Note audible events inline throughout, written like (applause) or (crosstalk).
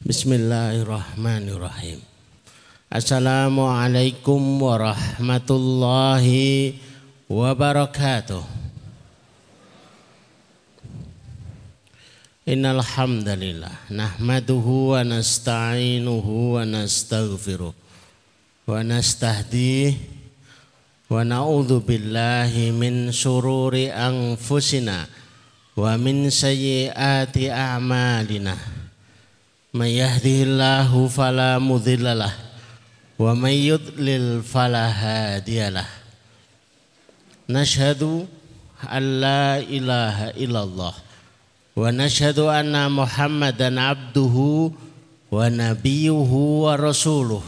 Bismillahirrahmanirrahim. Assalamualaikum warahmatullahi wabarakatuh. Innal hamdalillah nahmaduhu wa nasta'inuhu wa nastaghfiruh wa nastahdihi wa na'udzu billahi min sururi anfusina wa min sayyiati a'malina. من يهده الله فلا مضل له ومن يضلل فلا هادي له نشهد أن لا إله إلا الله ونشهد أن محمدا عبده ونبيه ورسوله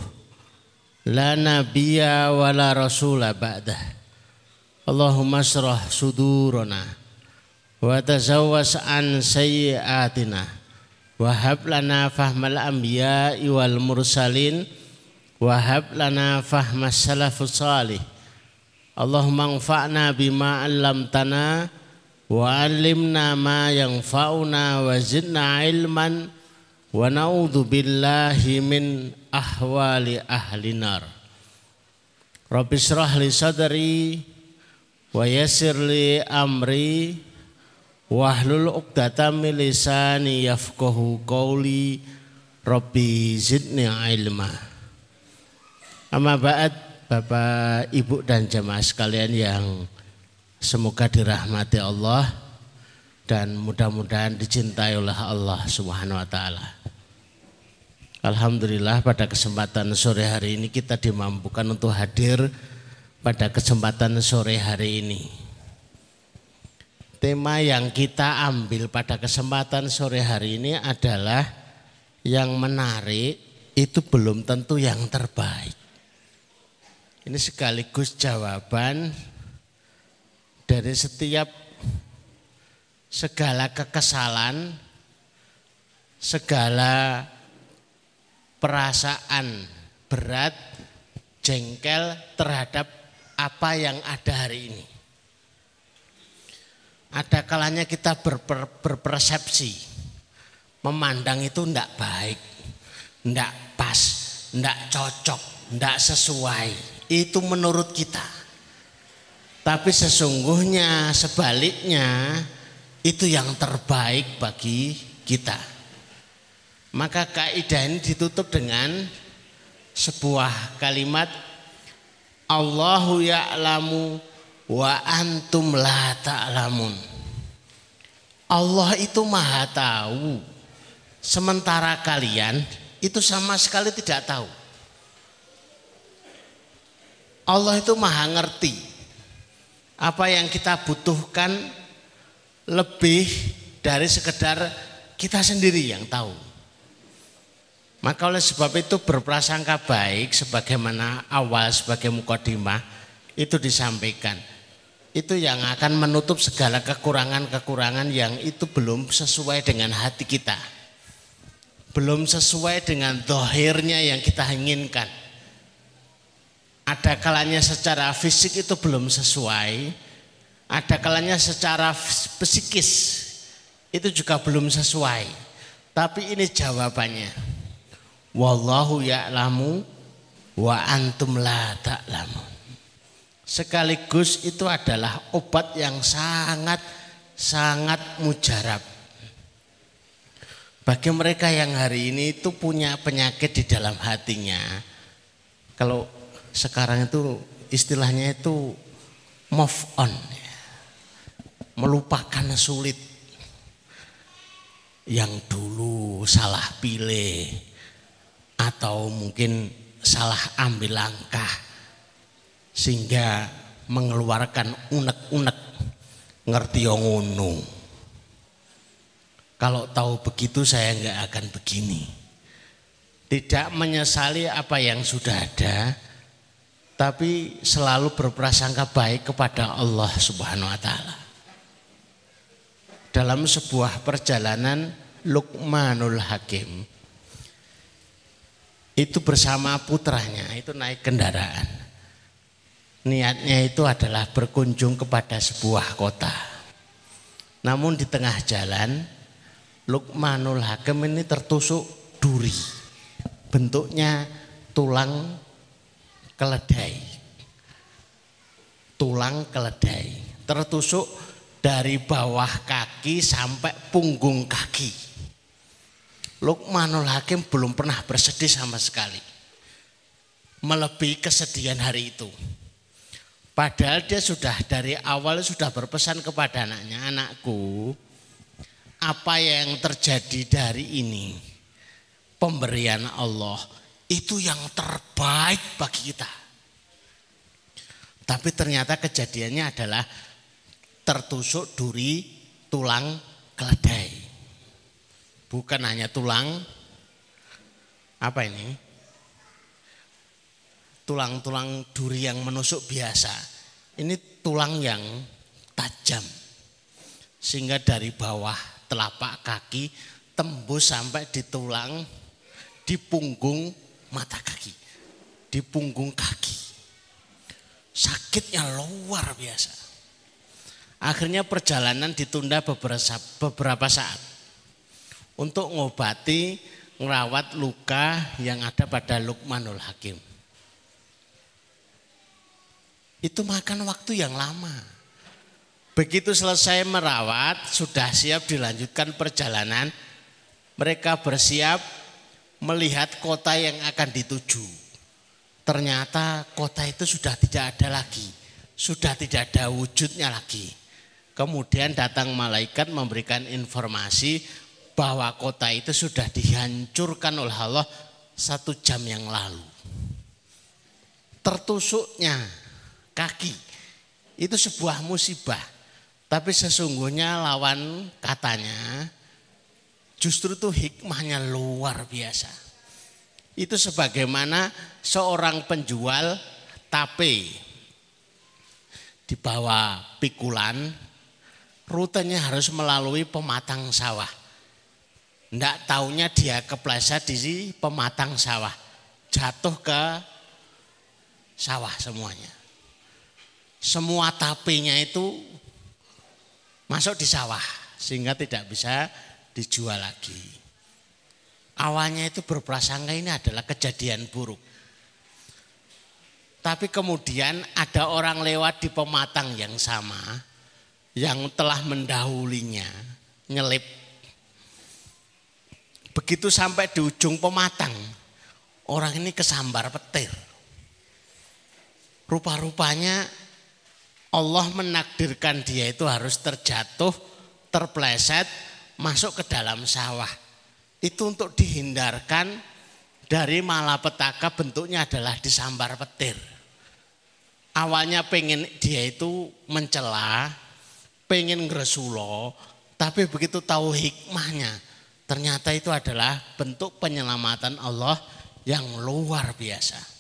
لا نبي ولا رسول بعده اللهم اشرح صدورنا وتزوس عن سيئاتنا Wahab lana fahmal anbiya wal mursalin. Wahab lana fahmas salafus salih. Allahumma anfa'na bima 'allamtana wa 'allimna ma yanfa'una wa zidna ilman. Wa na'udzu billahi min ahwali ahli nar. Rabbi shrah li sadri wa yassir li amri Wahlul uqdatam lisani yafqahu qawli Rabbi zidni ilma. Amma ba'd Bapak, Ibu dan jemaah sekalian yang semoga dirahmati Allah dan mudah-mudahan dicintai oleh Allah Subhanahu wa taala. Alhamdulillah pada kesempatan sore hari ini kita dimampukan untuk hadir pada kesempatan sore hari ini Tema yang kita ambil pada kesempatan sore hari ini adalah yang menarik itu belum tentu yang terbaik. Ini sekaligus jawaban dari setiap segala kekesalan, segala perasaan berat, jengkel terhadap apa yang ada hari ini. Ada kalanya kita berper, berpersepsi, memandang itu tidak baik, tidak pas, tidak cocok, tidak sesuai. Itu menurut kita. Tapi sesungguhnya sebaliknya itu yang terbaik bagi kita. Maka kaidah ini ditutup dengan sebuah kalimat Allahu ya'lamu wa antum la ta'lamun. Allah itu maha tahu. Sementara kalian itu sama sekali tidak tahu. Allah itu maha ngerti. Apa yang kita butuhkan lebih dari sekedar kita sendiri yang tahu. Maka oleh sebab itu berprasangka baik sebagaimana awal sebagai mukodimah itu disampaikan itu yang akan menutup segala kekurangan-kekurangan yang itu belum sesuai dengan hati kita. Belum sesuai dengan dohirnya yang kita inginkan. Ada kalanya secara fisik itu belum sesuai. Ada kalanya secara psikis itu juga belum sesuai. Tapi ini jawabannya. Wallahu ya'lamu wa antum la ta'lamun sekaligus itu adalah obat yang sangat sangat mujarab. Bagi mereka yang hari ini itu punya penyakit di dalam hatinya. Kalau sekarang itu istilahnya itu move on. Melupakan sulit. Yang dulu salah pilih atau mungkin salah ambil langkah sehingga mengeluarkan unek-unek ngerti ngono. Kalau tahu begitu saya nggak akan begini. Tidak menyesali apa yang sudah ada, tapi selalu berprasangka baik kepada Allah Subhanahu wa taala. Dalam sebuah perjalanan Lukmanul Hakim itu bersama putranya itu naik kendaraan niatnya itu adalah berkunjung kepada sebuah kota. Namun di tengah jalan Lukmanul Hakim ini tertusuk duri. Bentuknya tulang keledai. Tulang keledai. Tertusuk dari bawah kaki sampai punggung kaki. Lukmanul Hakim belum pernah bersedih sama sekali. Melebihi kesedihan hari itu. Padahal dia sudah dari awal sudah berpesan kepada anaknya, anakku, apa yang terjadi dari ini, pemberian Allah itu yang terbaik bagi kita. Tapi ternyata kejadiannya adalah tertusuk duri tulang keledai. Bukan hanya tulang, apa ini? Tulang-tulang duri yang menusuk biasa. Ini tulang yang tajam. Sehingga dari bawah telapak kaki tembus sampai di tulang di punggung mata kaki. Di punggung kaki. Sakitnya luar biasa. Akhirnya perjalanan ditunda beberapa, saat. Untuk ngobati, ngerawat luka yang ada pada Lukmanul Hakim itu makan waktu yang lama. Begitu selesai merawat, sudah siap dilanjutkan perjalanan, mereka bersiap melihat kota yang akan dituju. Ternyata kota itu sudah tidak ada lagi, sudah tidak ada wujudnya lagi. Kemudian datang malaikat memberikan informasi bahwa kota itu sudah dihancurkan oleh Allah satu jam yang lalu. Tertusuknya kaki. Itu sebuah musibah. Tapi sesungguhnya lawan katanya justru itu hikmahnya luar biasa. Itu sebagaimana seorang penjual tape di bawah pikulan rutenya harus melalui pematang sawah. Tidak taunya dia kepleset di pematang sawah. Jatuh ke sawah semuanya semua tapenya itu masuk di sawah sehingga tidak bisa dijual lagi. Awalnya itu berprasangka ini adalah kejadian buruk. Tapi kemudian ada orang lewat di pematang yang sama yang telah mendahulinya, nyelip. Begitu sampai di ujung pematang, orang ini kesambar petir. Rupa-rupanya Allah menakdirkan dia itu harus terjatuh, terpleset, masuk ke dalam sawah. Itu untuk dihindarkan dari malapetaka bentuknya adalah disambar petir. Awalnya pengen dia itu mencela, pengen ngresulo, tapi begitu tahu hikmahnya, ternyata itu adalah bentuk penyelamatan Allah yang luar biasa.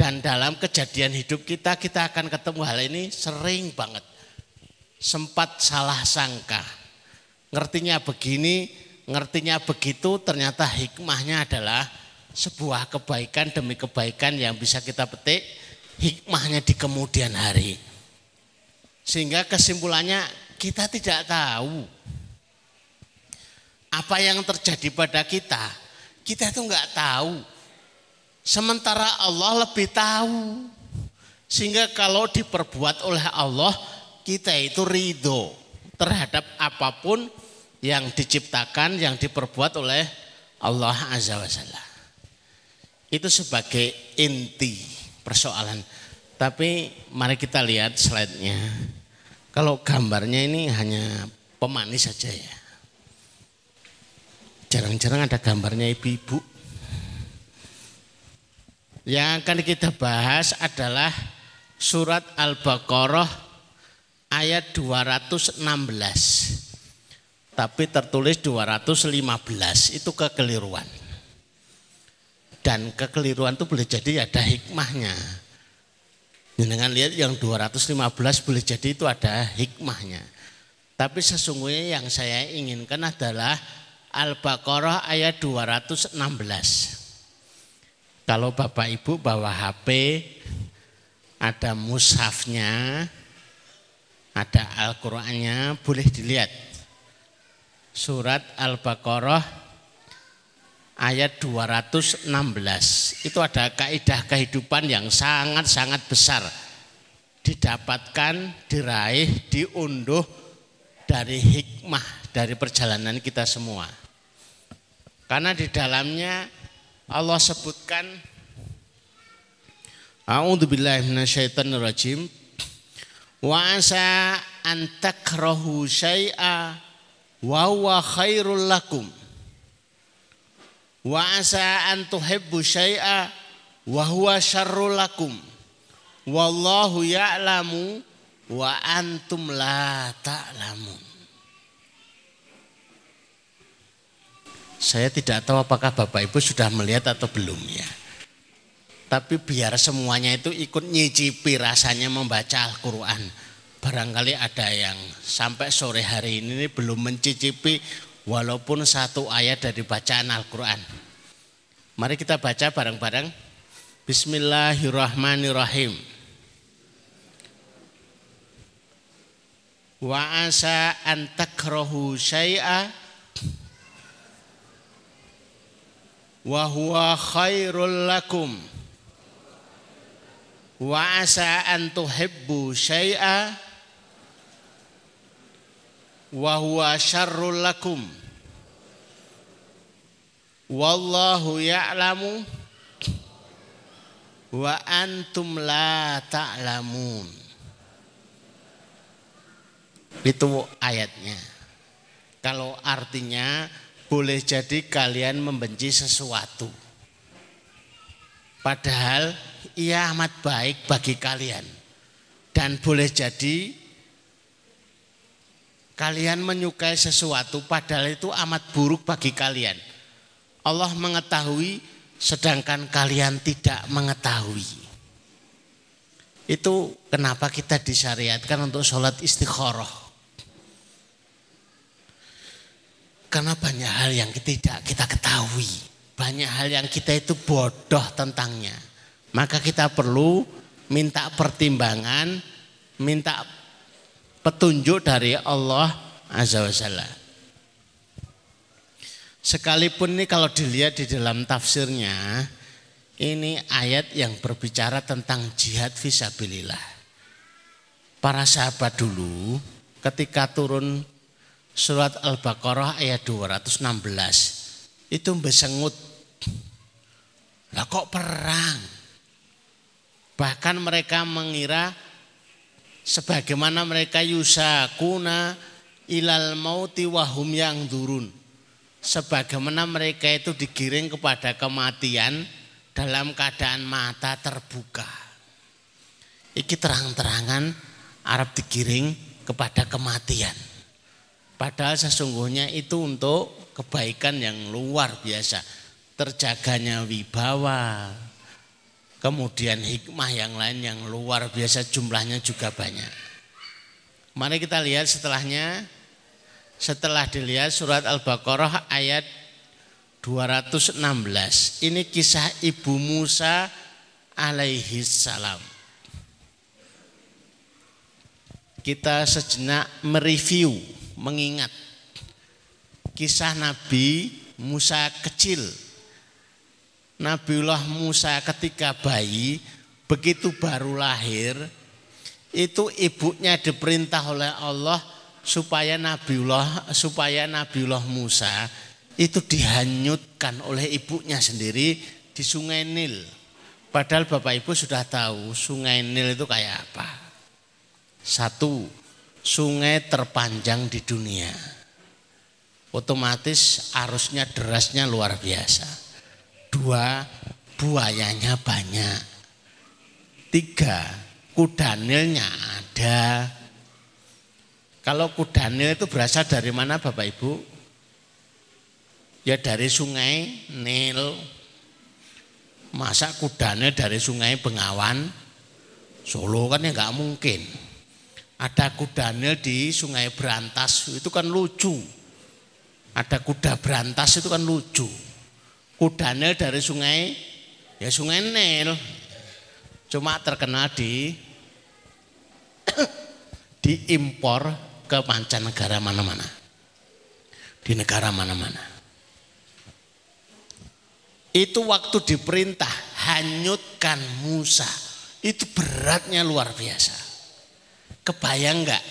Dan dalam kejadian hidup kita, kita akan ketemu hal ini sering banget. Sempat salah sangka. Ngertinya begini, ngertinya begitu, ternyata hikmahnya adalah sebuah kebaikan demi kebaikan yang bisa kita petik hikmahnya di kemudian hari. Sehingga kesimpulannya kita tidak tahu apa yang terjadi pada kita. Kita itu nggak tahu Sementara Allah lebih tahu. Sehingga kalau diperbuat oleh Allah, kita itu ridho terhadap apa pun yang diciptakan, yang diperbuat oleh Allah Azza wa Jalla. Itu sebagai inti persoalan. Tapi mari kita lihat slide-nya. Kalau gambarnya ini hanya pemanis saja ya. Jarang-jarang ada gambarnya ibu-ibu. Yang akan kita bahas adalah surat Al-Baqarah ayat 216. Tapi tertulis 215 itu kekeliruan. Dan kekeliruan itu boleh jadi ada hikmahnya. Dengan lihat yang 215 boleh jadi itu ada hikmahnya. Tapi sesungguhnya yang saya inginkan adalah Al-Baqarah ayat 216. Kalau Bapak Ibu bawa HP, ada mushafnya, ada Al-Qur'annya, boleh dilihat. Surat Al-Baqarah ayat 216. Itu ada kaidah kehidupan yang sangat-sangat besar. Didapatkan, diraih, diunduh dari hikmah dari perjalanan kita semua. Karena di dalamnya Allah sebutkan A'udzubillahi minasyaitonirrajim. Wa asa an takrahu syai'a wa huwa khairul lakum. Wa asa an tuhibbu syai'a wa huwa syarrul lakum. Wallahu ya'lamu wa antum la ta'lamun Saya tidak tahu apakah Bapak Ibu sudah melihat atau belum ya. Tapi biar semuanya itu ikut nyicipi rasanya membaca Al-Quran. Barangkali ada yang sampai sore hari ini belum mencicipi walaupun satu ayat dari bacaan Al-Quran. Mari kita baca bareng-bareng. Bismillahirrahmanirrahim. Wa asa an takrohu syai'a wa huwa khairul lakum. Wa asa an tuhibbu syai'a. Wa huwa syarrul lakum. Wallahu ya'lamu. Wa antum la ta'lamun. Itu ayatnya. Kalau artinya boleh jadi kalian membenci sesuatu. Padahal ia amat baik bagi kalian. Dan boleh jadi kalian menyukai sesuatu padahal itu amat buruk bagi kalian. Allah mengetahui sedangkan kalian tidak mengetahui. Itu kenapa kita disyariatkan untuk sholat istikharah. Karena banyak hal yang tidak kita ketahui. Banyak hal yang kita itu bodoh tentangnya. Maka kita perlu minta pertimbangan, minta petunjuk dari Allah Azza wa Jalla. Sekalipun ini kalau dilihat di dalam tafsirnya, ini ayat yang berbicara tentang jihad visabilillah. Para sahabat dulu ketika turun surat Al-Baqarah ayat 216 itu besengut. Lah kok perang? Bahkan mereka mengira sebagaimana mereka yusakuna ilal mauti wahum yang turun. Sebagaimana mereka itu digiring kepada kematian dalam keadaan mata terbuka. Iki terang-terangan Arab digiring kepada kematian. Padahal sesungguhnya itu untuk kebaikan yang luar biasa. Terjaganya wibawa, kemudian hikmah yang lain yang luar biasa jumlahnya juga banyak. Mari kita lihat setelahnya. Setelah dilihat surat Al-Baqarah ayat 216. Ini kisah Ibu Musa alaihi salam. Kita sejenak mereview mengingat kisah Nabi Musa kecil. Nabiullah Musa ketika bayi begitu baru lahir itu ibunya diperintah oleh Allah supaya Nabiullah supaya Nabiullah Musa itu dihanyutkan oleh ibunya sendiri di Sungai Nil. Padahal Bapak Ibu sudah tahu Sungai Nil itu kayak apa. Satu, sungai terpanjang di dunia. Otomatis arusnya derasnya luar biasa. Dua, buayanya banyak. Tiga, kudanilnya ada. Kalau kudanil itu berasal dari mana Bapak Ibu? Ya dari sungai Nil. Masa kudanil dari sungai Bengawan? Solo kan ya nggak mungkin. Ada kuda nil di Sungai Berantas itu kan lucu. Ada kuda berantas itu kan lucu. Kuda nil dari sungai ya Sungai Nil. Cuma terkenal di (coughs) diimpor ke mancanegara mana-mana. Di negara mana-mana. Itu waktu diperintah hanyutkan Musa. Itu beratnya luar biasa. Kebayang nggak?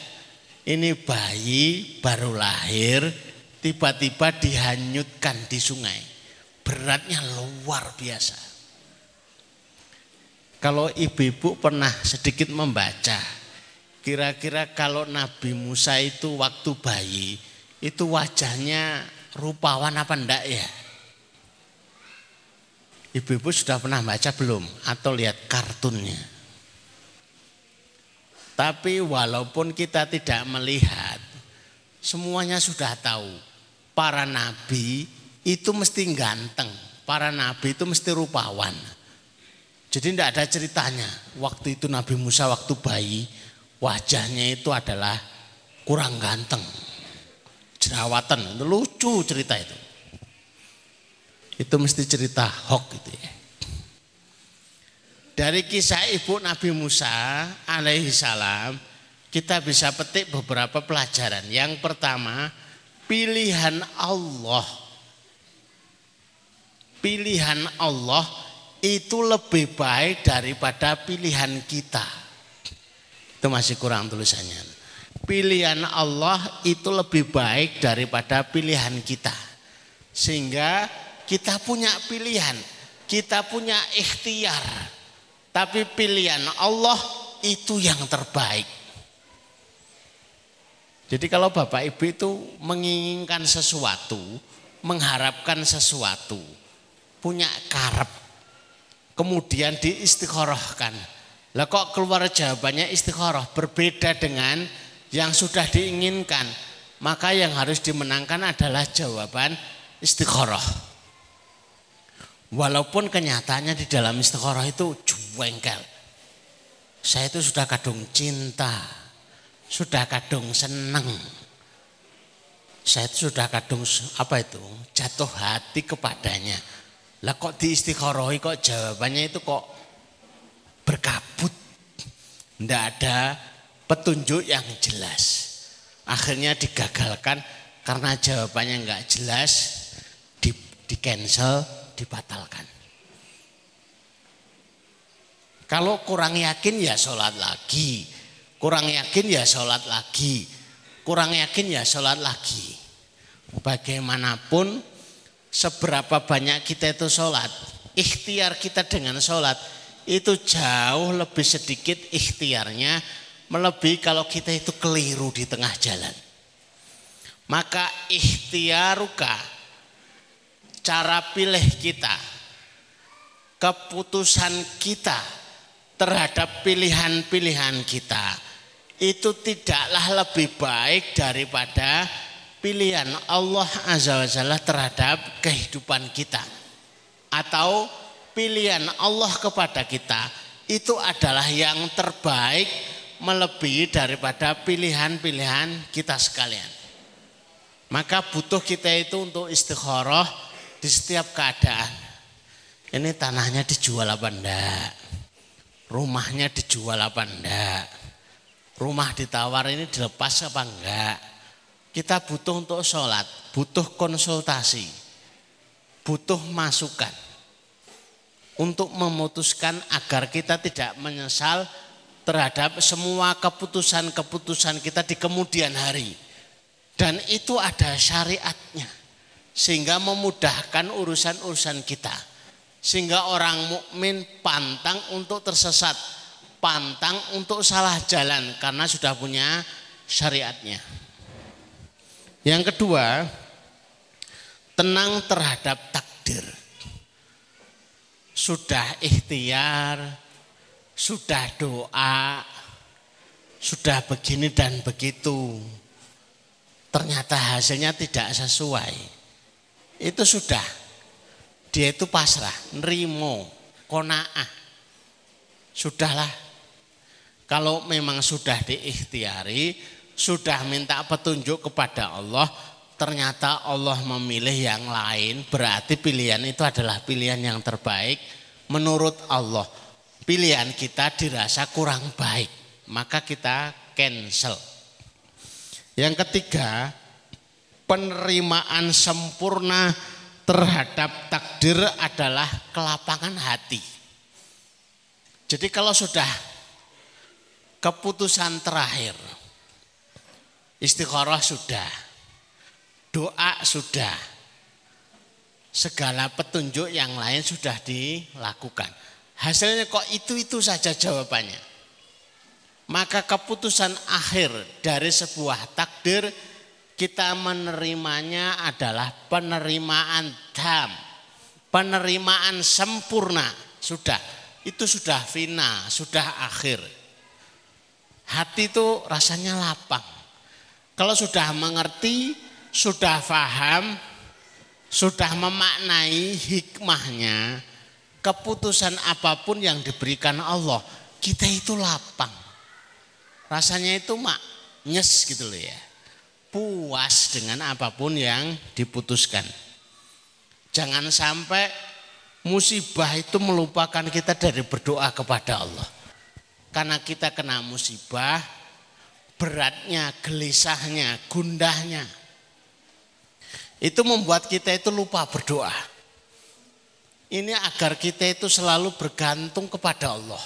Ini bayi baru lahir tiba-tiba dihanyutkan di sungai. Beratnya luar biasa. Kalau ibu-ibu pernah sedikit membaca, kira-kira kalau Nabi Musa itu waktu bayi, itu wajahnya rupawan apa enggak ya? Ibu-ibu sudah pernah baca belum? Atau lihat kartunnya? Tapi walaupun kita tidak melihat, semuanya sudah tahu. Para nabi itu mesti ganteng, para nabi itu mesti rupawan. Jadi tidak ada ceritanya. Waktu itu Nabi Musa waktu bayi, wajahnya itu adalah kurang ganteng. Jerawatan, lucu cerita itu. Itu mesti cerita hoax itu ya. Dari kisah ibu Nabi Musa alaihi salam kita bisa petik beberapa pelajaran. Yang pertama, pilihan Allah. Pilihan Allah itu lebih baik daripada pilihan kita. Itu masih kurang tulisannya. Pilihan Allah itu lebih baik daripada pilihan kita. Sehingga kita punya pilihan, kita punya ikhtiar. Tapi pilihan Allah itu yang terbaik. Jadi kalau Bapak Ibu itu menginginkan sesuatu, mengharapkan sesuatu, punya karep, kemudian diistikharahkan. Lah kok keluar jawabannya istikharah berbeda dengan yang sudah diinginkan. Maka yang harus dimenangkan adalah jawaban istikharah. Walaupun kenyataannya di dalam istiqoroh itu jengkel. Saya itu sudah kadung cinta, sudah kadung seneng. Saya itu sudah kadung apa itu jatuh hati kepadanya. Lah kok di istiqoroh kok jawabannya itu kok berkabut. Tidak ada petunjuk yang jelas. Akhirnya digagalkan karena jawabannya nggak jelas, di, di cancel, dibatalkan. Kalau kurang yakin ya sholat lagi. Kurang yakin ya sholat lagi. Kurang yakin ya sholat lagi. Bagaimanapun seberapa banyak kita itu sholat. Ikhtiar kita dengan sholat itu jauh lebih sedikit ikhtiarnya melebihi kalau kita itu keliru di tengah jalan. Maka ikhtiaruka cara pilih kita, keputusan kita terhadap pilihan-pilihan kita itu tidaklah lebih baik daripada pilihan Allah Azza wa Jalla terhadap kehidupan kita atau pilihan Allah kepada kita itu adalah yang terbaik melebihi daripada pilihan-pilihan kita sekalian. Maka butuh kita itu untuk istikharah di setiap keadaan. Ini tanahnya dijual apa enggak? Rumahnya dijual apa enggak? Rumah ditawar ini dilepas apa enggak? Kita butuh untuk sholat, butuh konsultasi, butuh masukan. Untuk memutuskan agar kita tidak menyesal terhadap semua keputusan-keputusan kita di kemudian hari. Dan itu ada syariatnya sehingga memudahkan urusan-urusan kita. Sehingga orang mukmin pantang untuk tersesat, pantang untuk salah jalan karena sudah punya syariatnya. Yang kedua, tenang terhadap takdir. Sudah ikhtiar, sudah doa, sudah begini dan begitu. Ternyata hasilnya tidak sesuai itu sudah dia itu pasrah, nerimo, konaah. Sudahlah. Kalau memang sudah diikhtiari, sudah minta petunjuk kepada Allah, ternyata Allah memilih yang lain, berarti pilihan itu adalah pilihan yang terbaik menurut Allah. Pilihan kita dirasa kurang baik, maka kita cancel. Yang ketiga, penerimaan sempurna terhadap takdir adalah kelapangan hati. Jadi kalau sudah keputusan terakhir, istikharah sudah, doa sudah, segala petunjuk yang lain sudah dilakukan. Hasilnya kok itu-itu saja jawabannya. Maka keputusan akhir dari sebuah takdir kita menerimanya adalah penerimaan dam. Penerimaan sempurna. Sudah, itu sudah final, sudah akhir. Hati itu rasanya lapang. Kalau sudah mengerti, sudah paham, sudah memaknai hikmahnya, keputusan apa pun yang diberikan Allah, kita itu lapang. Rasanya itu mak nyes gitu loh ya. Puas dengan apa pun yang diputuskan. Jangan sampai musibah itu melupakan kita dari berdoa kepada Allah. Karena kita kena musibah, beratnya, gelisahnya, gundahnya, itu membuat kita itu lupa berdoa. Ini agar kita itu selalu bergantung kepada Allah.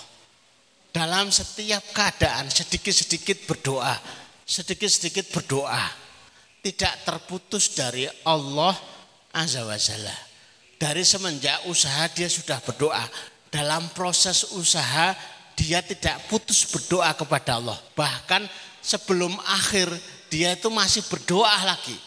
Dalam setiap keadaan sedikit-sedikit berdoa, sedikit-sedikit berdoa. Tidak terputus dari Allah Azza wa Jalla. Dari semenjak usaha dia sudah berdoa. Dalam proses usaha dia tidak putus berdoa kepada Allah. Bahkan sebelum akhir dia itu masih berdoa lagi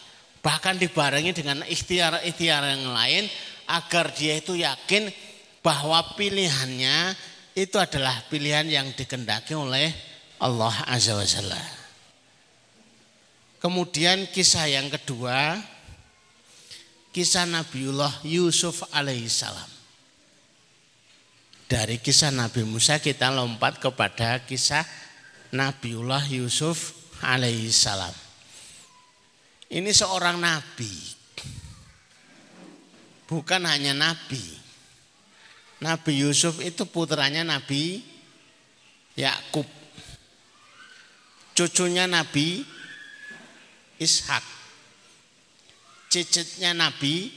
Bahkan dibarengi dengan ikhtiar-ikhtiar yang lain agar dia itu yakin bahwa pilihannya itu adalah pilihan yang dikendaki oleh Allah Azza wa Jalla. Kemudian kisah yang kedua, kisah Nabiullah Yusuf alaihissalam. Dari kisah Nabi Musa kita lompat kepada kisah Nabiullah Yusuf alaihissalam. Ini seorang nabi. Bukan hanya nabi. Nabi Yusuf itu putranya Nabi Yakub. Cucunya Nabi Ishak. Cicitnya Nabi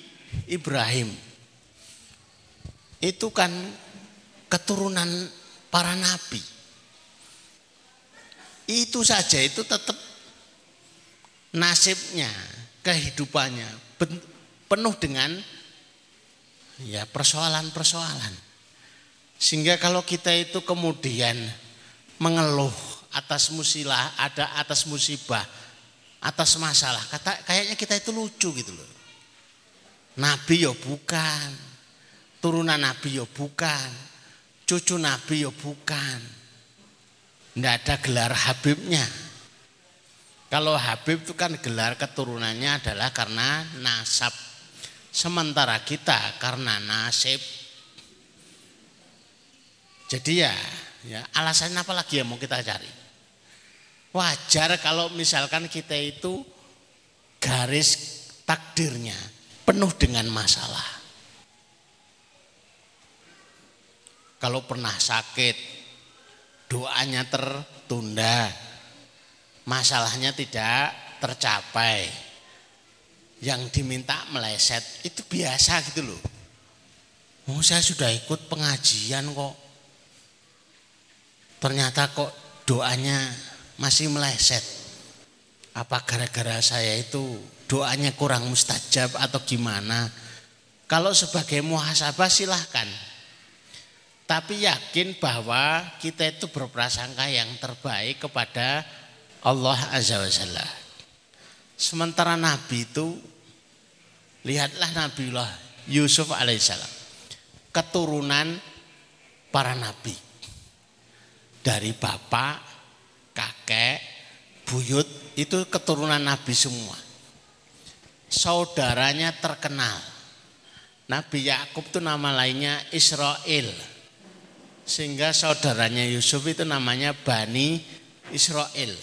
Ibrahim. Itu kan keturunan para nabi. Itu saja itu tetap nasibnya, kehidupannya penuh dengan ya persoalan-persoalan. Sehingga kalau kita itu kemudian mengeluh atas musilah, ada atas musibah, atas masalah, kata kayaknya kita itu lucu gitu loh. Nabi ya bukan, turunan nabi ya bukan, cucu nabi ya bukan. Tidak ada gelar Habibnya. Kalau Habib itu kan gelar keturunannya adalah karena nasab. Sementara kita karena nasib. Jadi ya, ya alasannya apa lagi yang mau kita cari? Wajar kalau misalkan kita itu garis takdirnya penuh dengan masalah. Kalau pernah sakit, doanya tertunda, masalahnya tidak tercapai. Yang diminta meleset itu biasa gitu loh. Oh, saya sudah ikut pengajian kok. Ternyata kok doanya masih meleset. Apa gara-gara saya itu doanya kurang mustajab atau gimana? Kalau sebagai muhasabah silahkan. Tapi yakin bahwa kita itu berprasangka yang terbaik kepada Allah Azza wa Jalla. Sementara Nabi itu lihatlah Nabiullah Yusuf alaihissalam. Keturunan para nabi. Dari bapak, kakek, buyut itu keturunan nabi semua. Saudaranya terkenal. Nabi Yakub itu nama lainnya Israel. Sehingga saudaranya Yusuf itu namanya Bani Israel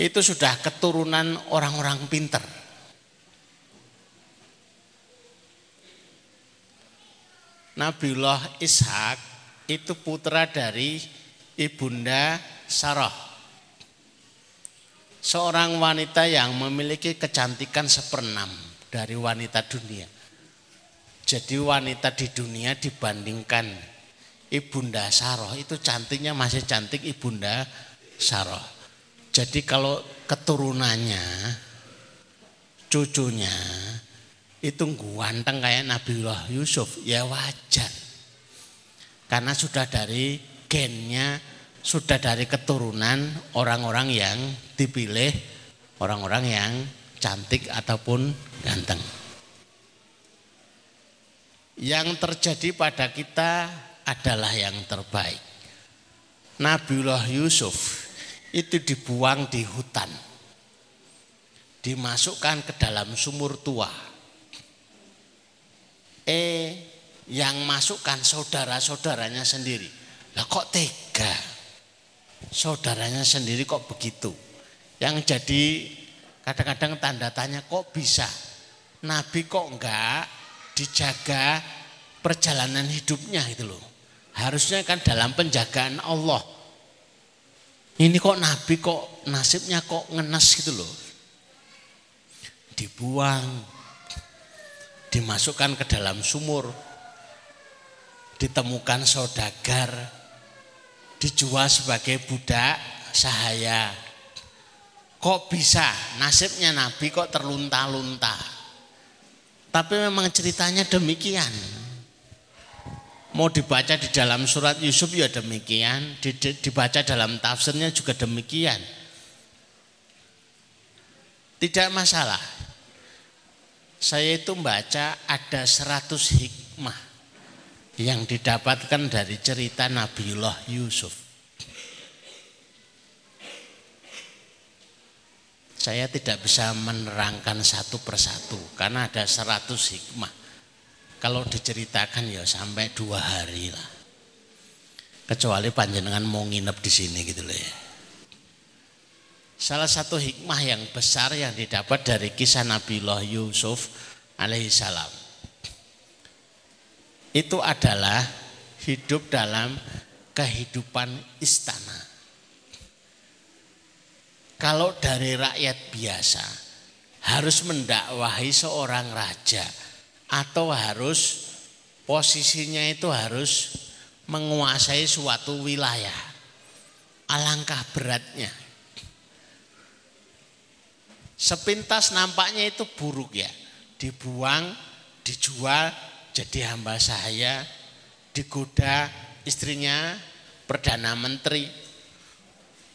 itu sudah keturunan orang-orang pinter. Nabiullah Ishak itu putra dari ibunda Sarah. Seorang wanita yang memiliki kecantikan seperenam dari wanita dunia. Jadi wanita di dunia dibandingkan Ibunda Saroh itu cantiknya masih cantik Ibunda Saroh. Jadi kalau keturunannya, cucunya itu ganteng kayak Nabiullah Yusuf ya wajar. Karena sudah dari gennya, sudah dari keturunan orang-orang yang dipilih, orang-orang yang cantik ataupun ganteng. Yang terjadi pada kita adalah yang terbaik. Nabiullah Yusuf itu dibuang di hutan. Dimasukkan ke dalam sumur tua. Eh, yang masukkan saudara-saudaranya sendiri. Lah kok tega? Saudaranya sendiri kok begitu? Yang jadi kadang-kadang tanda tanya kok bisa? Nabi kok enggak dijaga perjalanan hidupnya itu loh. Harusnya kan dalam penjagaan Allah. Ini kok Nabi kok nasibnya kok ngenes gitu loh. Dibuang, dimasukkan ke dalam sumur, ditemukan saudagar, dijual sebagai budak sahaya. Kok bisa nasibnya Nabi kok terlunta-lunta. Tapi memang ceritanya demikian. Mau dibaca di dalam surat Yusuf ya demikian, dibaca dalam tafsirnya juga demikian. Tidak masalah. Saya itu membaca ada 100 hikmah yang didapatkan dari cerita Nabiullah Yusuf. Saya tidak bisa menerangkan satu persatu karena ada 100 hikmah. Kalau diceritakan ya sampai dua hari lah. Kecuali panjenengan mau nginep di sini gitu loh ya. Salah satu hikmah yang besar yang didapat dari kisah Nabi Allah Yusuf alaihissalam. Itu adalah hidup dalam kehidupan istana. Kalau dari rakyat biasa harus mendakwahi seorang raja atau harus posisinya itu harus menguasai suatu wilayah. Alangkah beratnya. Sepintas nampaknya itu buruk ya. Dibuang, dijual jadi hamba saya, digoda istrinya perdana menteri.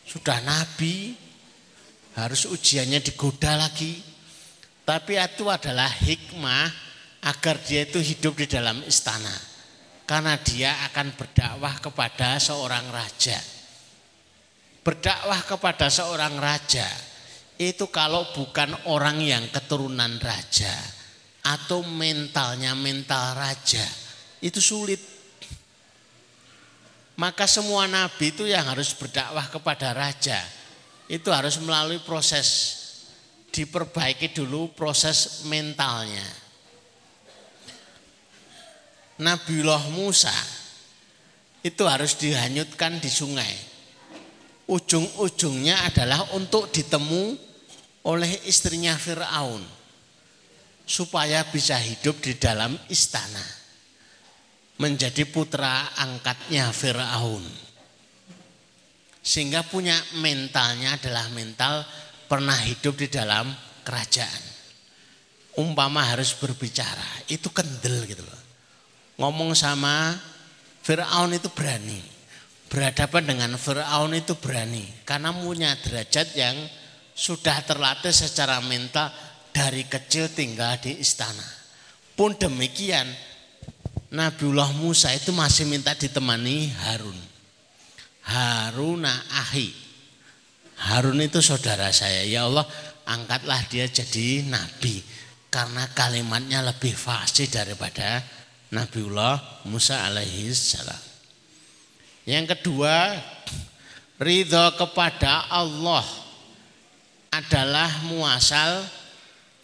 Sudah nabi, harus ujiannya digoda lagi. Tapi itu adalah hikmah agar dia itu hidup di dalam istana. Karena dia akan berdakwah kepada seorang raja. Berdakwah kepada seorang raja itu kalau bukan orang yang keturunan raja atau mentalnya mental raja. Itu sulit. Maka semua nabi itu yang harus berdakwah kepada raja. Itu harus melalui proses. Diperbaiki dulu proses mentalnya. Nabiullah Musa itu harus dihanyutkan di sungai. Ujung-ujungnya adalah untuk ditemu oleh istrinya Firaun supaya bisa hidup di dalam istana. Menjadi putra angkatnya Firaun. Sehingga punya mentalnya adalah mental pernah hidup di dalam kerajaan. Umpama harus berbicara, itu kendel gitu loh ngomong sama Fir'aun itu berani. Berhadapan dengan Fir'aun itu berani. Karena punya derajat yang sudah terlatih secara mental dari kecil tinggal di istana. Pun demikian Nabiullah Musa itu masih minta ditemani Harun. Haruna ahi. Harun itu saudara saya. Ya Allah angkatlah dia jadi nabi. Karena kalimatnya lebih fasih daripada Nabiullah Musa alaihi salam. Yang kedua, ridho kepada Allah adalah muasal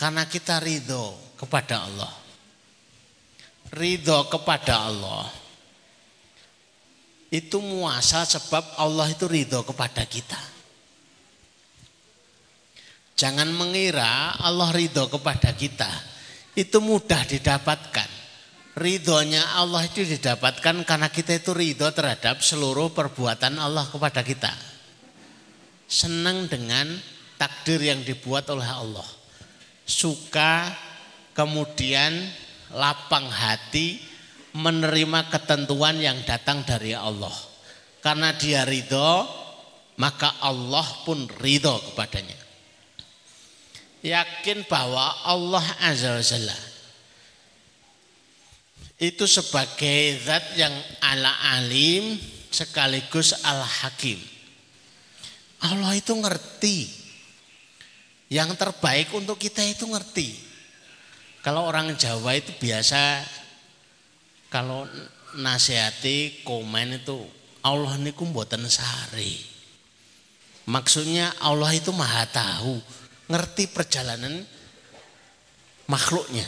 karena kita ridho kepada Allah. Ridho kepada Allah itu muasal sebab Allah itu ridho kepada kita. Jangan mengira Allah ridho kepada kita. Itu mudah didapatkan. ridhonya Allah itu didapatkan karena kita itu ridho terhadap seluruh perbuatan Allah kepada kita. Senang dengan takdir yang dibuat oleh Allah. Suka kemudian lapang hati menerima ketentuan yang datang dari Allah. Karena dia ridho, maka Allah pun ridho kepadanya. Yakin bahwa Allah Azza wa Jalla itu sebagai zat yang ala alim sekaligus al hakim. Allah itu ngerti. Yang terbaik untuk kita itu ngerti. Kalau orang Jawa itu biasa kalau nasihati komen itu Allah niku mboten sari. Maksudnya Allah itu maha tahu, ngerti perjalanan makhluknya.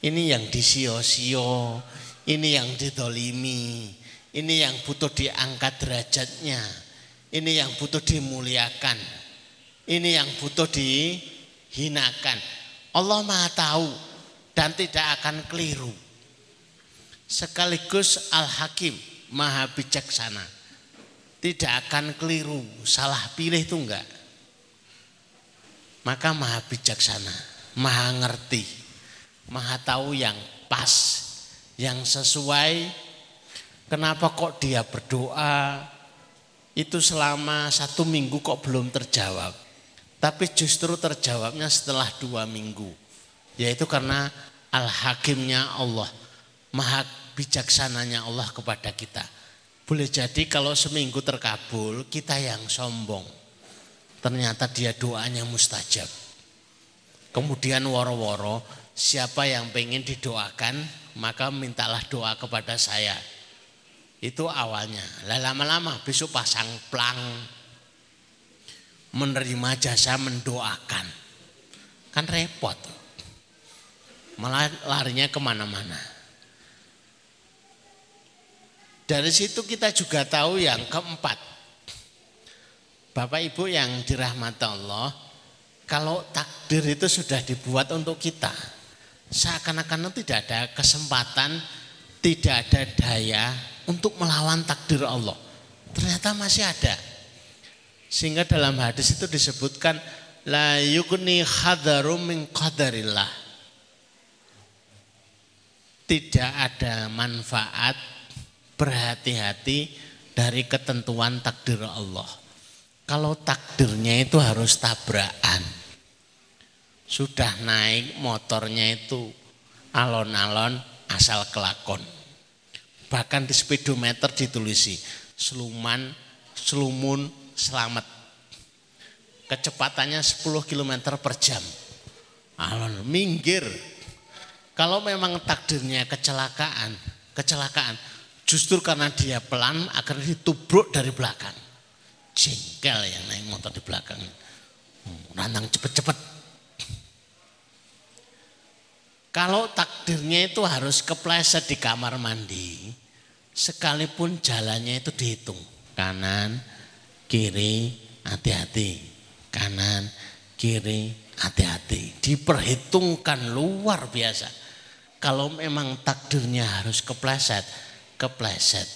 Ini yang disio-sio, ini yang didolimi, ini yang butuh diangkat derajatnya, ini yang butuh dimuliakan, ini yang butuh dihinakan. Allah maha tahu dan tidak akan keliru. Sekaligus Al-Hakim, maha bijaksana. Tidak akan keliru, salah pilih itu enggak. Maka maha bijaksana, maha ngerti maha tahu yang pas, yang sesuai. Kenapa kok dia berdoa itu selama satu minggu kok belum terjawab. Tapi justru terjawabnya setelah dua minggu. Yaitu karena al-hakimnya Allah. Maha bijaksananya Allah kepada kita. Boleh jadi kalau seminggu terkabul kita yang sombong. Ternyata dia doanya mustajab. Kemudian woro-woro siapa yang pengen didoakan maka mintalah doa kepada saya. Itu awalnya. Lama-lama besok pasang plang menerima jasa mendoakan. Kan repot. Malah larinya ke mana-mana. Dari situ kita juga tahu yang keempat. Bapak Ibu yang dirahmati Allah, kalau takdir itu sudah dibuat untuk kita, seakan-akan tidak ada kesempatan, tidak ada daya untuk melawan takdir Allah. Ternyata masih ada. Sehingga dalam hadis itu disebutkan la yukni khadarum min qadarillah. Tidak ada manfaat berhati-hati dari ketentuan takdir Allah. Kalau takdirnya itu harus tabrakan sudah naik motornya itu alon-alon asal kelakon. Bahkan di speedometer ditulisi seluman, selumun, selamat. Kecepatannya 10 km per jam. Alon, minggir. Kalau memang takdirnya kecelakaan, kecelakaan, justru karena dia pelan akan ditubruk dari belakang. Jengkel yang naik motor di belakang. Hmm, rantang cepet-cepet kalau takdirnya itu harus kepleset di kamar mandi, sekalipun jalannya itu dihitung. Kanan, kiri, hati-hati. Kanan, kiri, hati-hati. Diperhitungkan luar biasa. Kalau memang takdirnya harus kepleset, kepleset.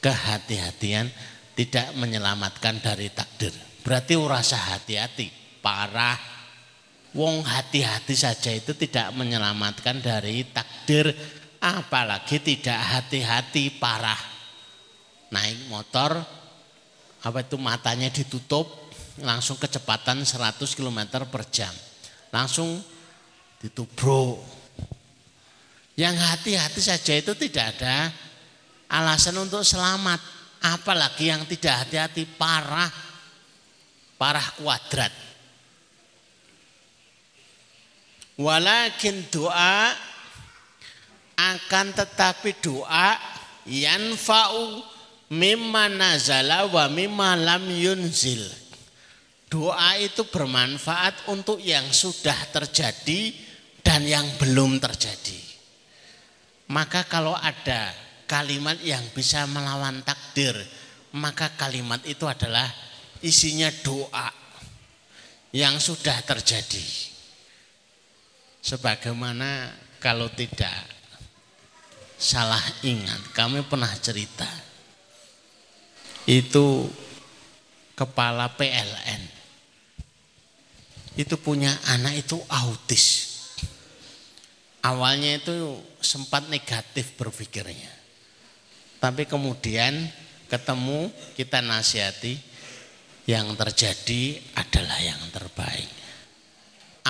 Kehati-hatian tidak menyelamatkan dari takdir. Berarti urasa hati-hati, parah Wong hati-hati saja itu tidak menyelamatkan dari takdir apalagi tidak hati-hati parah. Naik motor apa itu matanya ditutup langsung kecepatan 100 km per jam. Langsung ditubruk. Yang hati-hati saja itu tidak ada alasan untuk selamat. Apalagi yang tidak hati-hati parah. Parah kuadrat. Walakin doa akan tetapi doa yanfa'u mimma nazala wa mimma lam yunzil. Doa itu bermanfaat untuk yang sudah terjadi dan yang belum terjadi. Maka kalau ada kalimat yang bisa melawan takdir, maka kalimat itu adalah isinya doa yang sudah terjadi sebagaimana kalau tidak salah ingat, kami pernah cerita. Itu kepala PLN. Itu punya anak itu autis. Awalnya itu sempat negatif berpikirnya. Tapi kemudian ketemu kita nasihati yang terjadi adalah yang terbaik.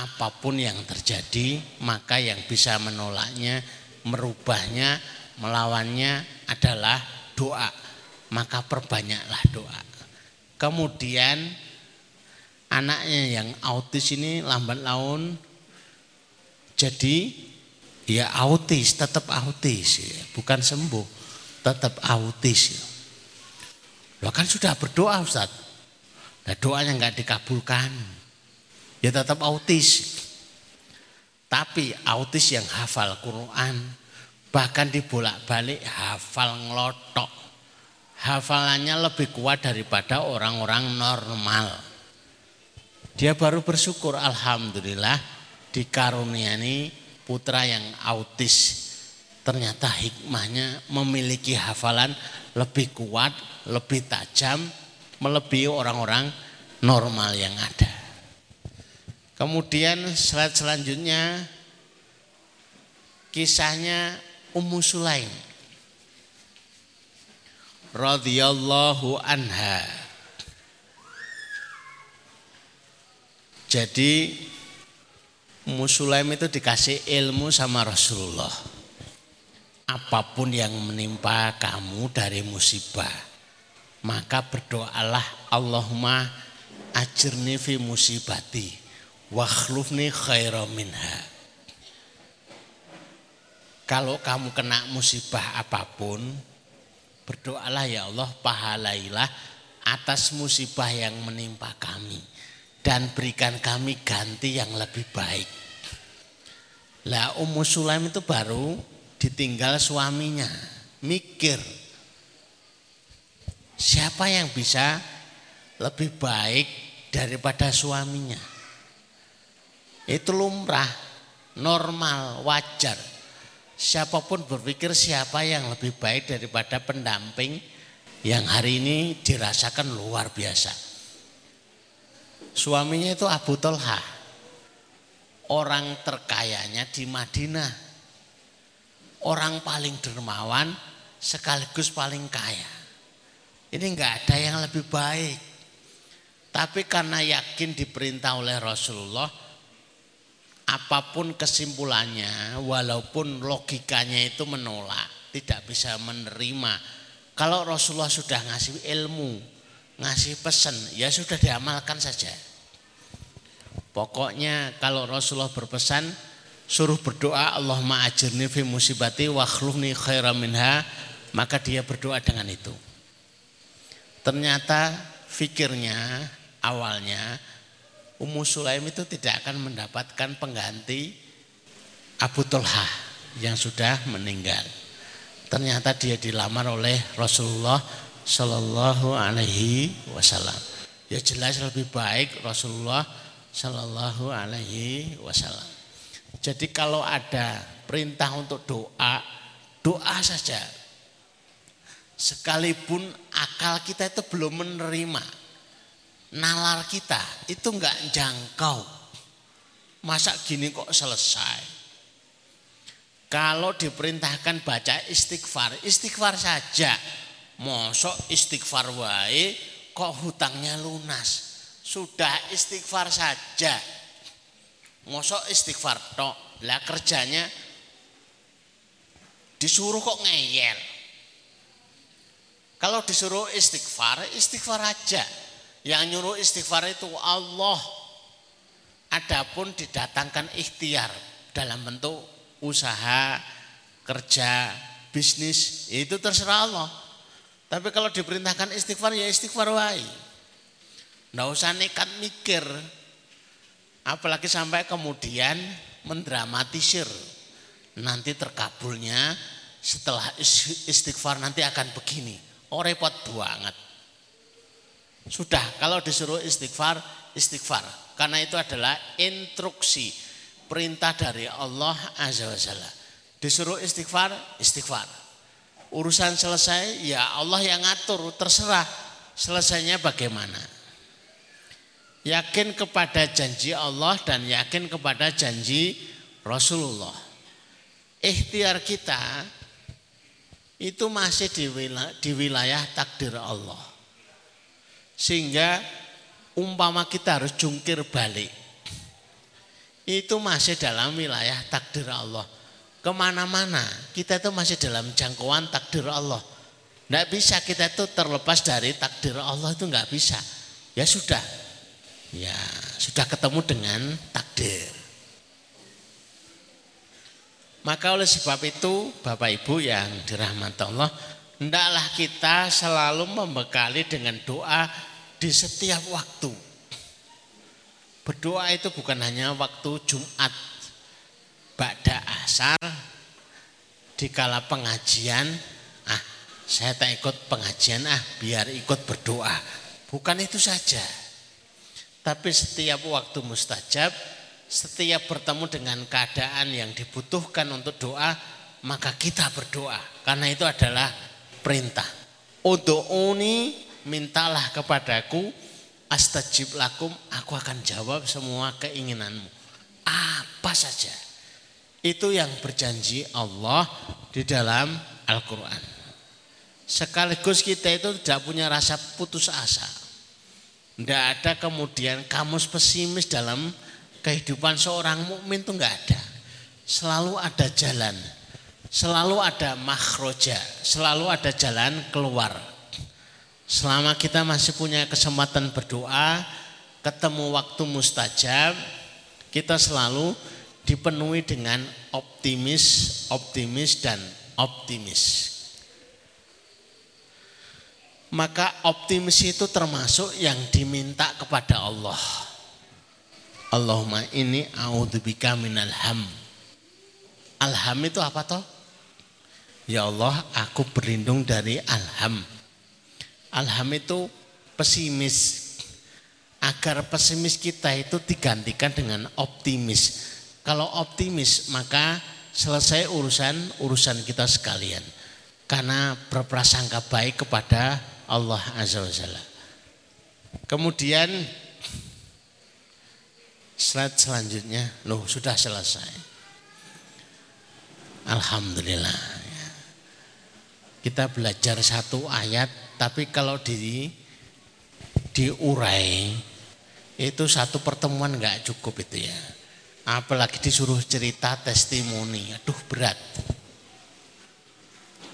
Apa pun yang terjadi, maka yang bisa menolaknya, merubahnya, melawannya adalah doa. Maka perbanyaklah doa. Kemudian anaknya yang autis ini lambat laun jadi Ya autis, tetap autis, ya. bukan sembuh, tetap autis. Lo kan sudah berdoa Ustaz. Nah, doanya nggak dikabulkan. Ya tetap autis. Tapi autis yang hafal Quran, bahkan dibolak-balik hafal ngelotok. Hafalannya lebih kuat daripada orang-orang normal. Dia baru bersyukur Alhamdulillah dikaruniai putra yang autis ternyata hikmahnya memiliki hafalan lebih kuat, lebih tajam, melebihi orang-orang normal yang ada. Kemudian slide selanjutnya kisahnya Ummu Sulaim radhiyallahu anha. Jadi Ummu Sulaim itu dikasih ilmu sama Rasulullah. Apa pun yang menimpa kamu dari musibah, maka berdoalah Allahumma ajirni fi musibati wakhlufni khaira minha. Kalau kamu kena musibah apa pun, berdoalah ya Allah pahalailah atas musibah yang menimpa kami dan berikan kami ganti yang lebih baik. Lah Ummu Sulaim itu baru ditinggal suaminya. Mikir. Siapa yang bisa lebih baik daripada suaminya? Itu lumrah, normal, wajar. Siapa pun berpikir siapa yang lebih baik daripada pendamping yang hari ini dirasakan luar biasa. Suaminya itu Abu Talha orang terkayanya di Madinah. Orang paling dermawan sekaligus paling kaya. Ini enggak ada yang lebih baik. Tapi karena yakin diperintah oleh Rasulullah, apa pun kesimpulannya, walaupun logikanya itu menolak, tidak bisa menerima. Kalau Rasulullah sudah ngasih ilmu, ngasih pesan, ya sudah diamalkan saja. Pokoknya kalau Rasulullah berpesan suruh berdoa Allahumma ajirni fi musibati wa khairan minha maka dia berdoa dengan itu. Ternyata fikirnya awalnya Ummu Sulaim itu tidak akan mendapatkan pengganti Abu Talha yang sudah meninggal. Ternyata dia dilamar oleh Rasulullah Shallallahu Alaihi Wasallam. Ya jelas lebih baik Rasulullah Shallallahu Alaihi Wasallam. Jadi kalau ada perintah untuk doa, doa saja. Sekalipun akal kita itu belum menerima, nalar kita itu enggak jangkau. Masa gini kok selesai? Kalau diperintahkan baca istighfar, istighfar saja. Mosok istighfar wae kok hutangnya lunas sudah istighfar saja. Mosok istighfar tok. Lah kerjanya disuruh kok ngeyel. Kalau disuruh istighfar, istighfar aja. Yang nyuruh istighfar itu Allah. Adapun didatangkan ikhtiar dalam bentuk usaha, kerja, bisnis, itu terserah Allah. Tapi kalau diperintahkan istighfar ya istighfar wae. Nggak usah nekat mikir. Apalagi sampai kemudian mendramatisir. Nanti terkabulnya setelah istighfar nanti akan begini. Oh repot banget. Sudah kalau disuruh istighfar, istighfar. Karena itu adalah instruksi. perintah dari Allah Azza wa Jalla. Disuruh istighfar, istighfar. Urusan selesai, ya Allah yang ngatur, terserah selesainya bagaimana. Yakin kepada janji Allah dan yakin kepada janji Rasulullah. Ikhtiar kita itu masih di wilayah, di wilayah takdir Allah. Sehingga umpama kita harus jungkir balik. Itu masih dalam wilayah takdir Allah. Ke mana-mana kita itu masih dalam jangkauan takdir Allah. Tidak bisa kita itu terlepas dari takdir Allah itu nggak bisa. Ya sudah, ya sudah ketemu dengan takdir. Maka oleh sebab itu Bapak Ibu yang dirahmati Allah, hendaklah kita selalu membekali dengan doa di setiap waktu. Berdoa itu bukan hanya waktu Jumat, Ba'da asar, di kala pengajian, ah saya tak ikut pengajian ah biar ikut berdoa. Bukan itu saja. Tapi setiap waktu mustajab, setiap bertemu dengan keadaan yang dibutuhkan untuk doa, maka kita berdoa. Karena itu adalah perintah. Udu'uni mintalah kepadaku, astajib lakum, aku akan jawab semua keinginanmu. Apa saja. Itu yang berjanji Allah di dalam Al-Quran. Sekaligus kita itu tidak punya rasa putus asa. Tidak ada kemudian kamus pesimis dalam kehidupan seorang mukmin itu enggak ada. Selalu ada jalan. Selalu ada makhroja, selalu ada jalan keluar. Selama kita masih punya kesempatan berdoa, ketemu waktu mustajab, kita selalu dipenuhi dengan optimis, optimis dan optimis maka optimis itu termasuk yang diminta kepada Allah. Allahumma ini a'udzubika minal ham. Alham itu apa toh? Ya Allah, aku berlindung dari alham. Alham itu pesimis. Agar pesimis kita itu digantikan dengan optimis. Kalau optimis maka selesai urusan urusan kita sekalian. Karena berprasangka baik kepada Allah Azza wa Jalla. Kemudian slide selanjutnya, loh sudah selesai. Alhamdulillah. Kita belajar satu ayat, tapi kalau di diurai itu satu pertemuan nggak cukup itu ya. Apalagi disuruh cerita testimoni, aduh berat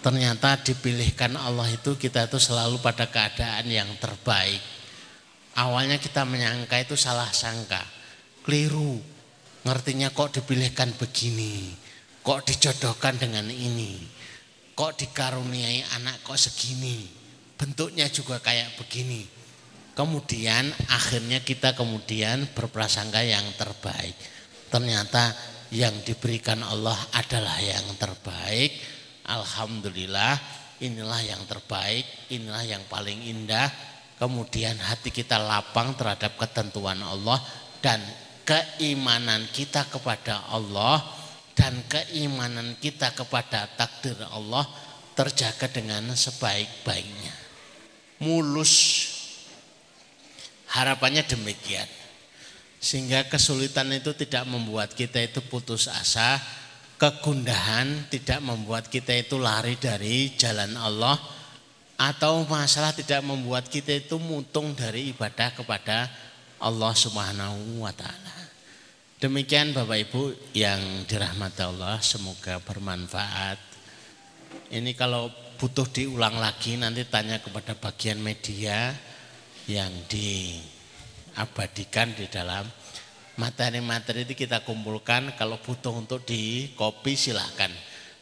ternyata dipilihkan Allah itu kita itu selalu pada keadaan yang terbaik. Awalnya kita menyangka itu salah sangka, keliru. Ngertinya kok dipilihkan begini, kok dijodohkan dengan ini, kok dikaruniai anak kok segini, bentuknya juga kayak begini. Kemudian akhirnya kita kemudian berprasangka yang terbaik. Ternyata yang diberikan Allah adalah yang terbaik Alhamdulillah inilah yang terbaik, inilah yang paling indah. Kemudian hati kita lapang terhadap ketentuan Allah dan keimanan kita kepada Allah dan keimanan kita kepada takdir Allah terjaga dengan sebaik-baiknya. Mulus harapannya demikian. Sehingga kesulitan itu tidak membuat kita itu putus asa, kegundahan tidak membuat kita itu lari dari jalan Allah atau masalah tidak membuat kita itu mutung dari ibadah kepada Allah Subhanahu wa taala. Demikian Bapak Ibu yang dirahmati Allah, semoga bermanfaat. Ini kalau butuh diulang lagi nanti tanya kepada bagian media yang diabadikan di dalam materi-materi itu kita kumpulkan. Kalau butuh untuk di copy silahkan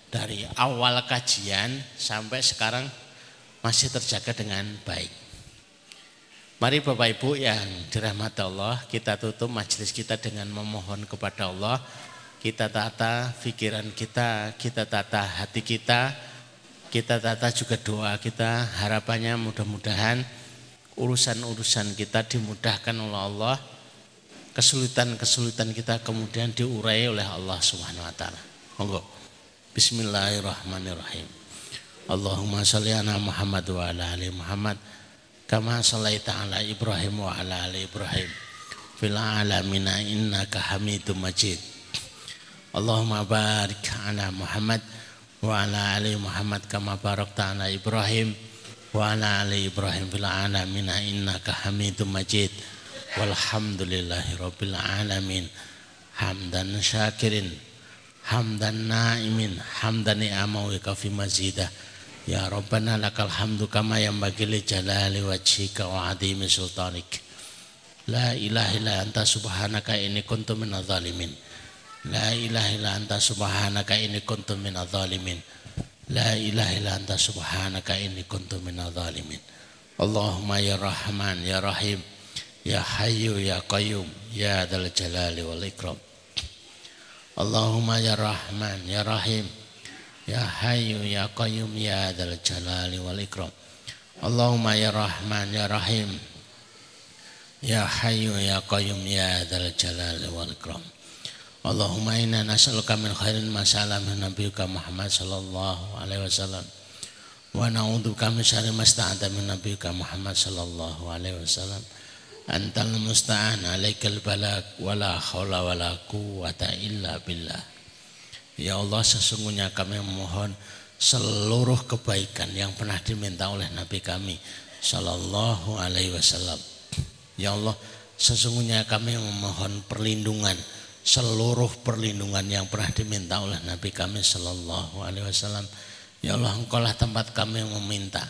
dari awal kajian sampai sekarang masih terjaga dengan baik. Mari Bapak Ibu yang dirahmati Allah kita tutup majelis kita dengan memohon kepada Allah. Kita tata pikiran kita kita tata hati kita kita tata juga doa kita harapannya mudah-mudahan urusan-urusan kita dimudahkan oleh Allah kesulitan-kesulitan kita kemudian diurai oleh Allah Subhanahu wa taala. Monggo. Bismillahirrahmanirrahim. Allahumma shalli ala Muhammad wa ala ali Muhammad kama shallaita ala Ibrahim wa ala ali Ibrahim fil alamin innaka Hamidum Majid. Allahumma barik ala Muhammad wa ala ali Muhammad kama barakta ala Ibrahim. Wa ala ali Ibrahim fil alamin innaka Hamidum Majid. Walhamdulillahi rabbil alamin. Hamdan syakirin hamdan naimin hamdan ni'amawi kafi mazidah ya rabbana lakal hamdu kama yang bagi li jalali wajhika wa adimi sultanik. La ilaha illa anta subhanaka ini kuntu minadh la ilaha illa anta subhanaka ini kuntu minadh zalimin. La ilaha illa anta subhanaka ini kuntu minadh zalimin. Allahumma ya rahman ya rahim Ya Hayyu Ya Qayyum Ya Dal Jalali wal Ikram. Allahumma Ya Rahman Ya Rahim Ya Hayyu Ya Qayyum Ya Dal Jalali wal Ikram. Allahumma Ya Rahman Ya Rahim Ya Hayyu Ya Qayyum Ya Dal Jalali wal Ikram Allahumma inna nas'aluka min khairin ma sa'ala min nabiyyika Muhammad sallallahu alaihi wasallam. Wa na'udzubika min syarri ma sta'ada min nabiyyika Muhammad sallallahu alaihi wasallam. Antal musta'an alaikal balak wala haula wala quwata illa billah. Ya Allah sesungguhnya kami memohon seluruh kebaikan yang pernah diminta oleh Nabi kami sallallahu alaihi wasallam. Ya Allah sesungguhnya kami memohon perlindungan seluruh perlindungan yang pernah diminta oleh Nabi kami sallallahu alaihi wasallam ya Allah engkaulah tempat kami meminta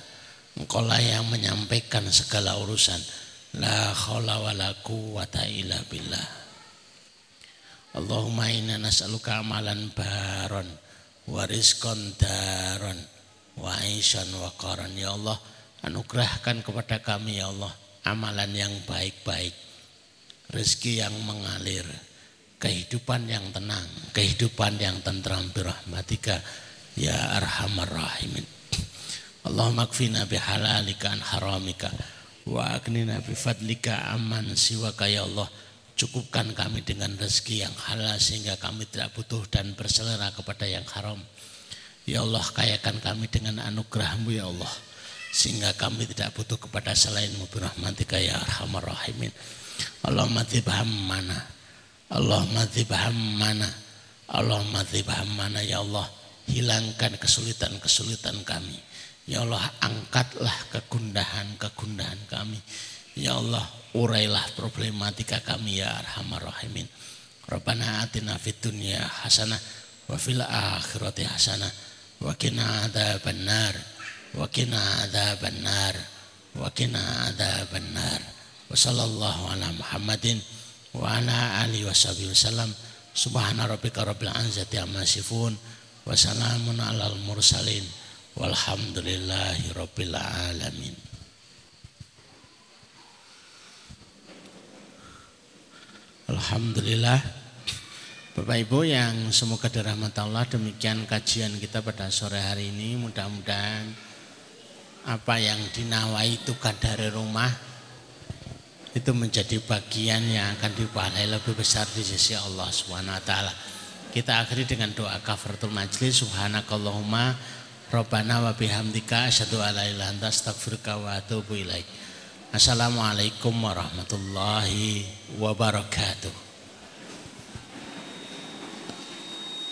engkaulah yang menyampaikan segala urusan La khawla wa la quwata illa billah. Allahumma inna nas'aluka amalan baron wa rizqan daron wa aisyan wa qaran. Ya Allah, anugerahkan kepada kami ya Allah amalan yang baik-baik, rezeki yang mengalir, kehidupan yang tenang, kehidupan yang tentram birahmatika ya arhamar rahimin. Allahumma kfina bihalalika an haramika wa agnina bifadlika aman siwaka ya Allah. Cukupkan kami dengan rezeki yang halal sehingga kami tidak butuh dan berselera kepada yang haram. Ya Allah kayakan kami dengan anugerahmu ya Allah sehingga kami tidak butuh kepada selainmu birahmatika ya arhamar rahimin. Allahumma tibham mana Allahumma mana Allahumma mana ya Allah hilangkan kesulitan-kesulitan kami Ya Allah angkatlah kegundahan-kegundahan kami. Ya Allah urailah problematika kami ya arhamar rahimin. Rabbana atina fid dunya hasanah wa fil akhirati hasanah wa qina adzabannar wa qina adzabannar wa qina adzabannar. Wa sallallahu ala Muhammadin wa ala alihi washabihi wasallam. Subhana rabbika rabbil izzati amma yasifun wa salamun alal mursalin. Walhamdulillahi Rabbil Alamin Alhamdulillah Bapak Ibu yang semoga dirahmati Allah demikian kajian kita pada sore hari ini mudah-mudahan apa yang dinawai tukar dari rumah itu menjadi bagian yang akan dipahalai lebih besar di sisi Allah Subhanahu wa taala. Kita akhiri dengan doa kafaratul majlis subhanakallahumma Rabbana wa bihamdika asyhadu an la ilaha illa astaghfiruka wa atubu ilaik. Assalamualaikum warahmatullahi wabarakatuh.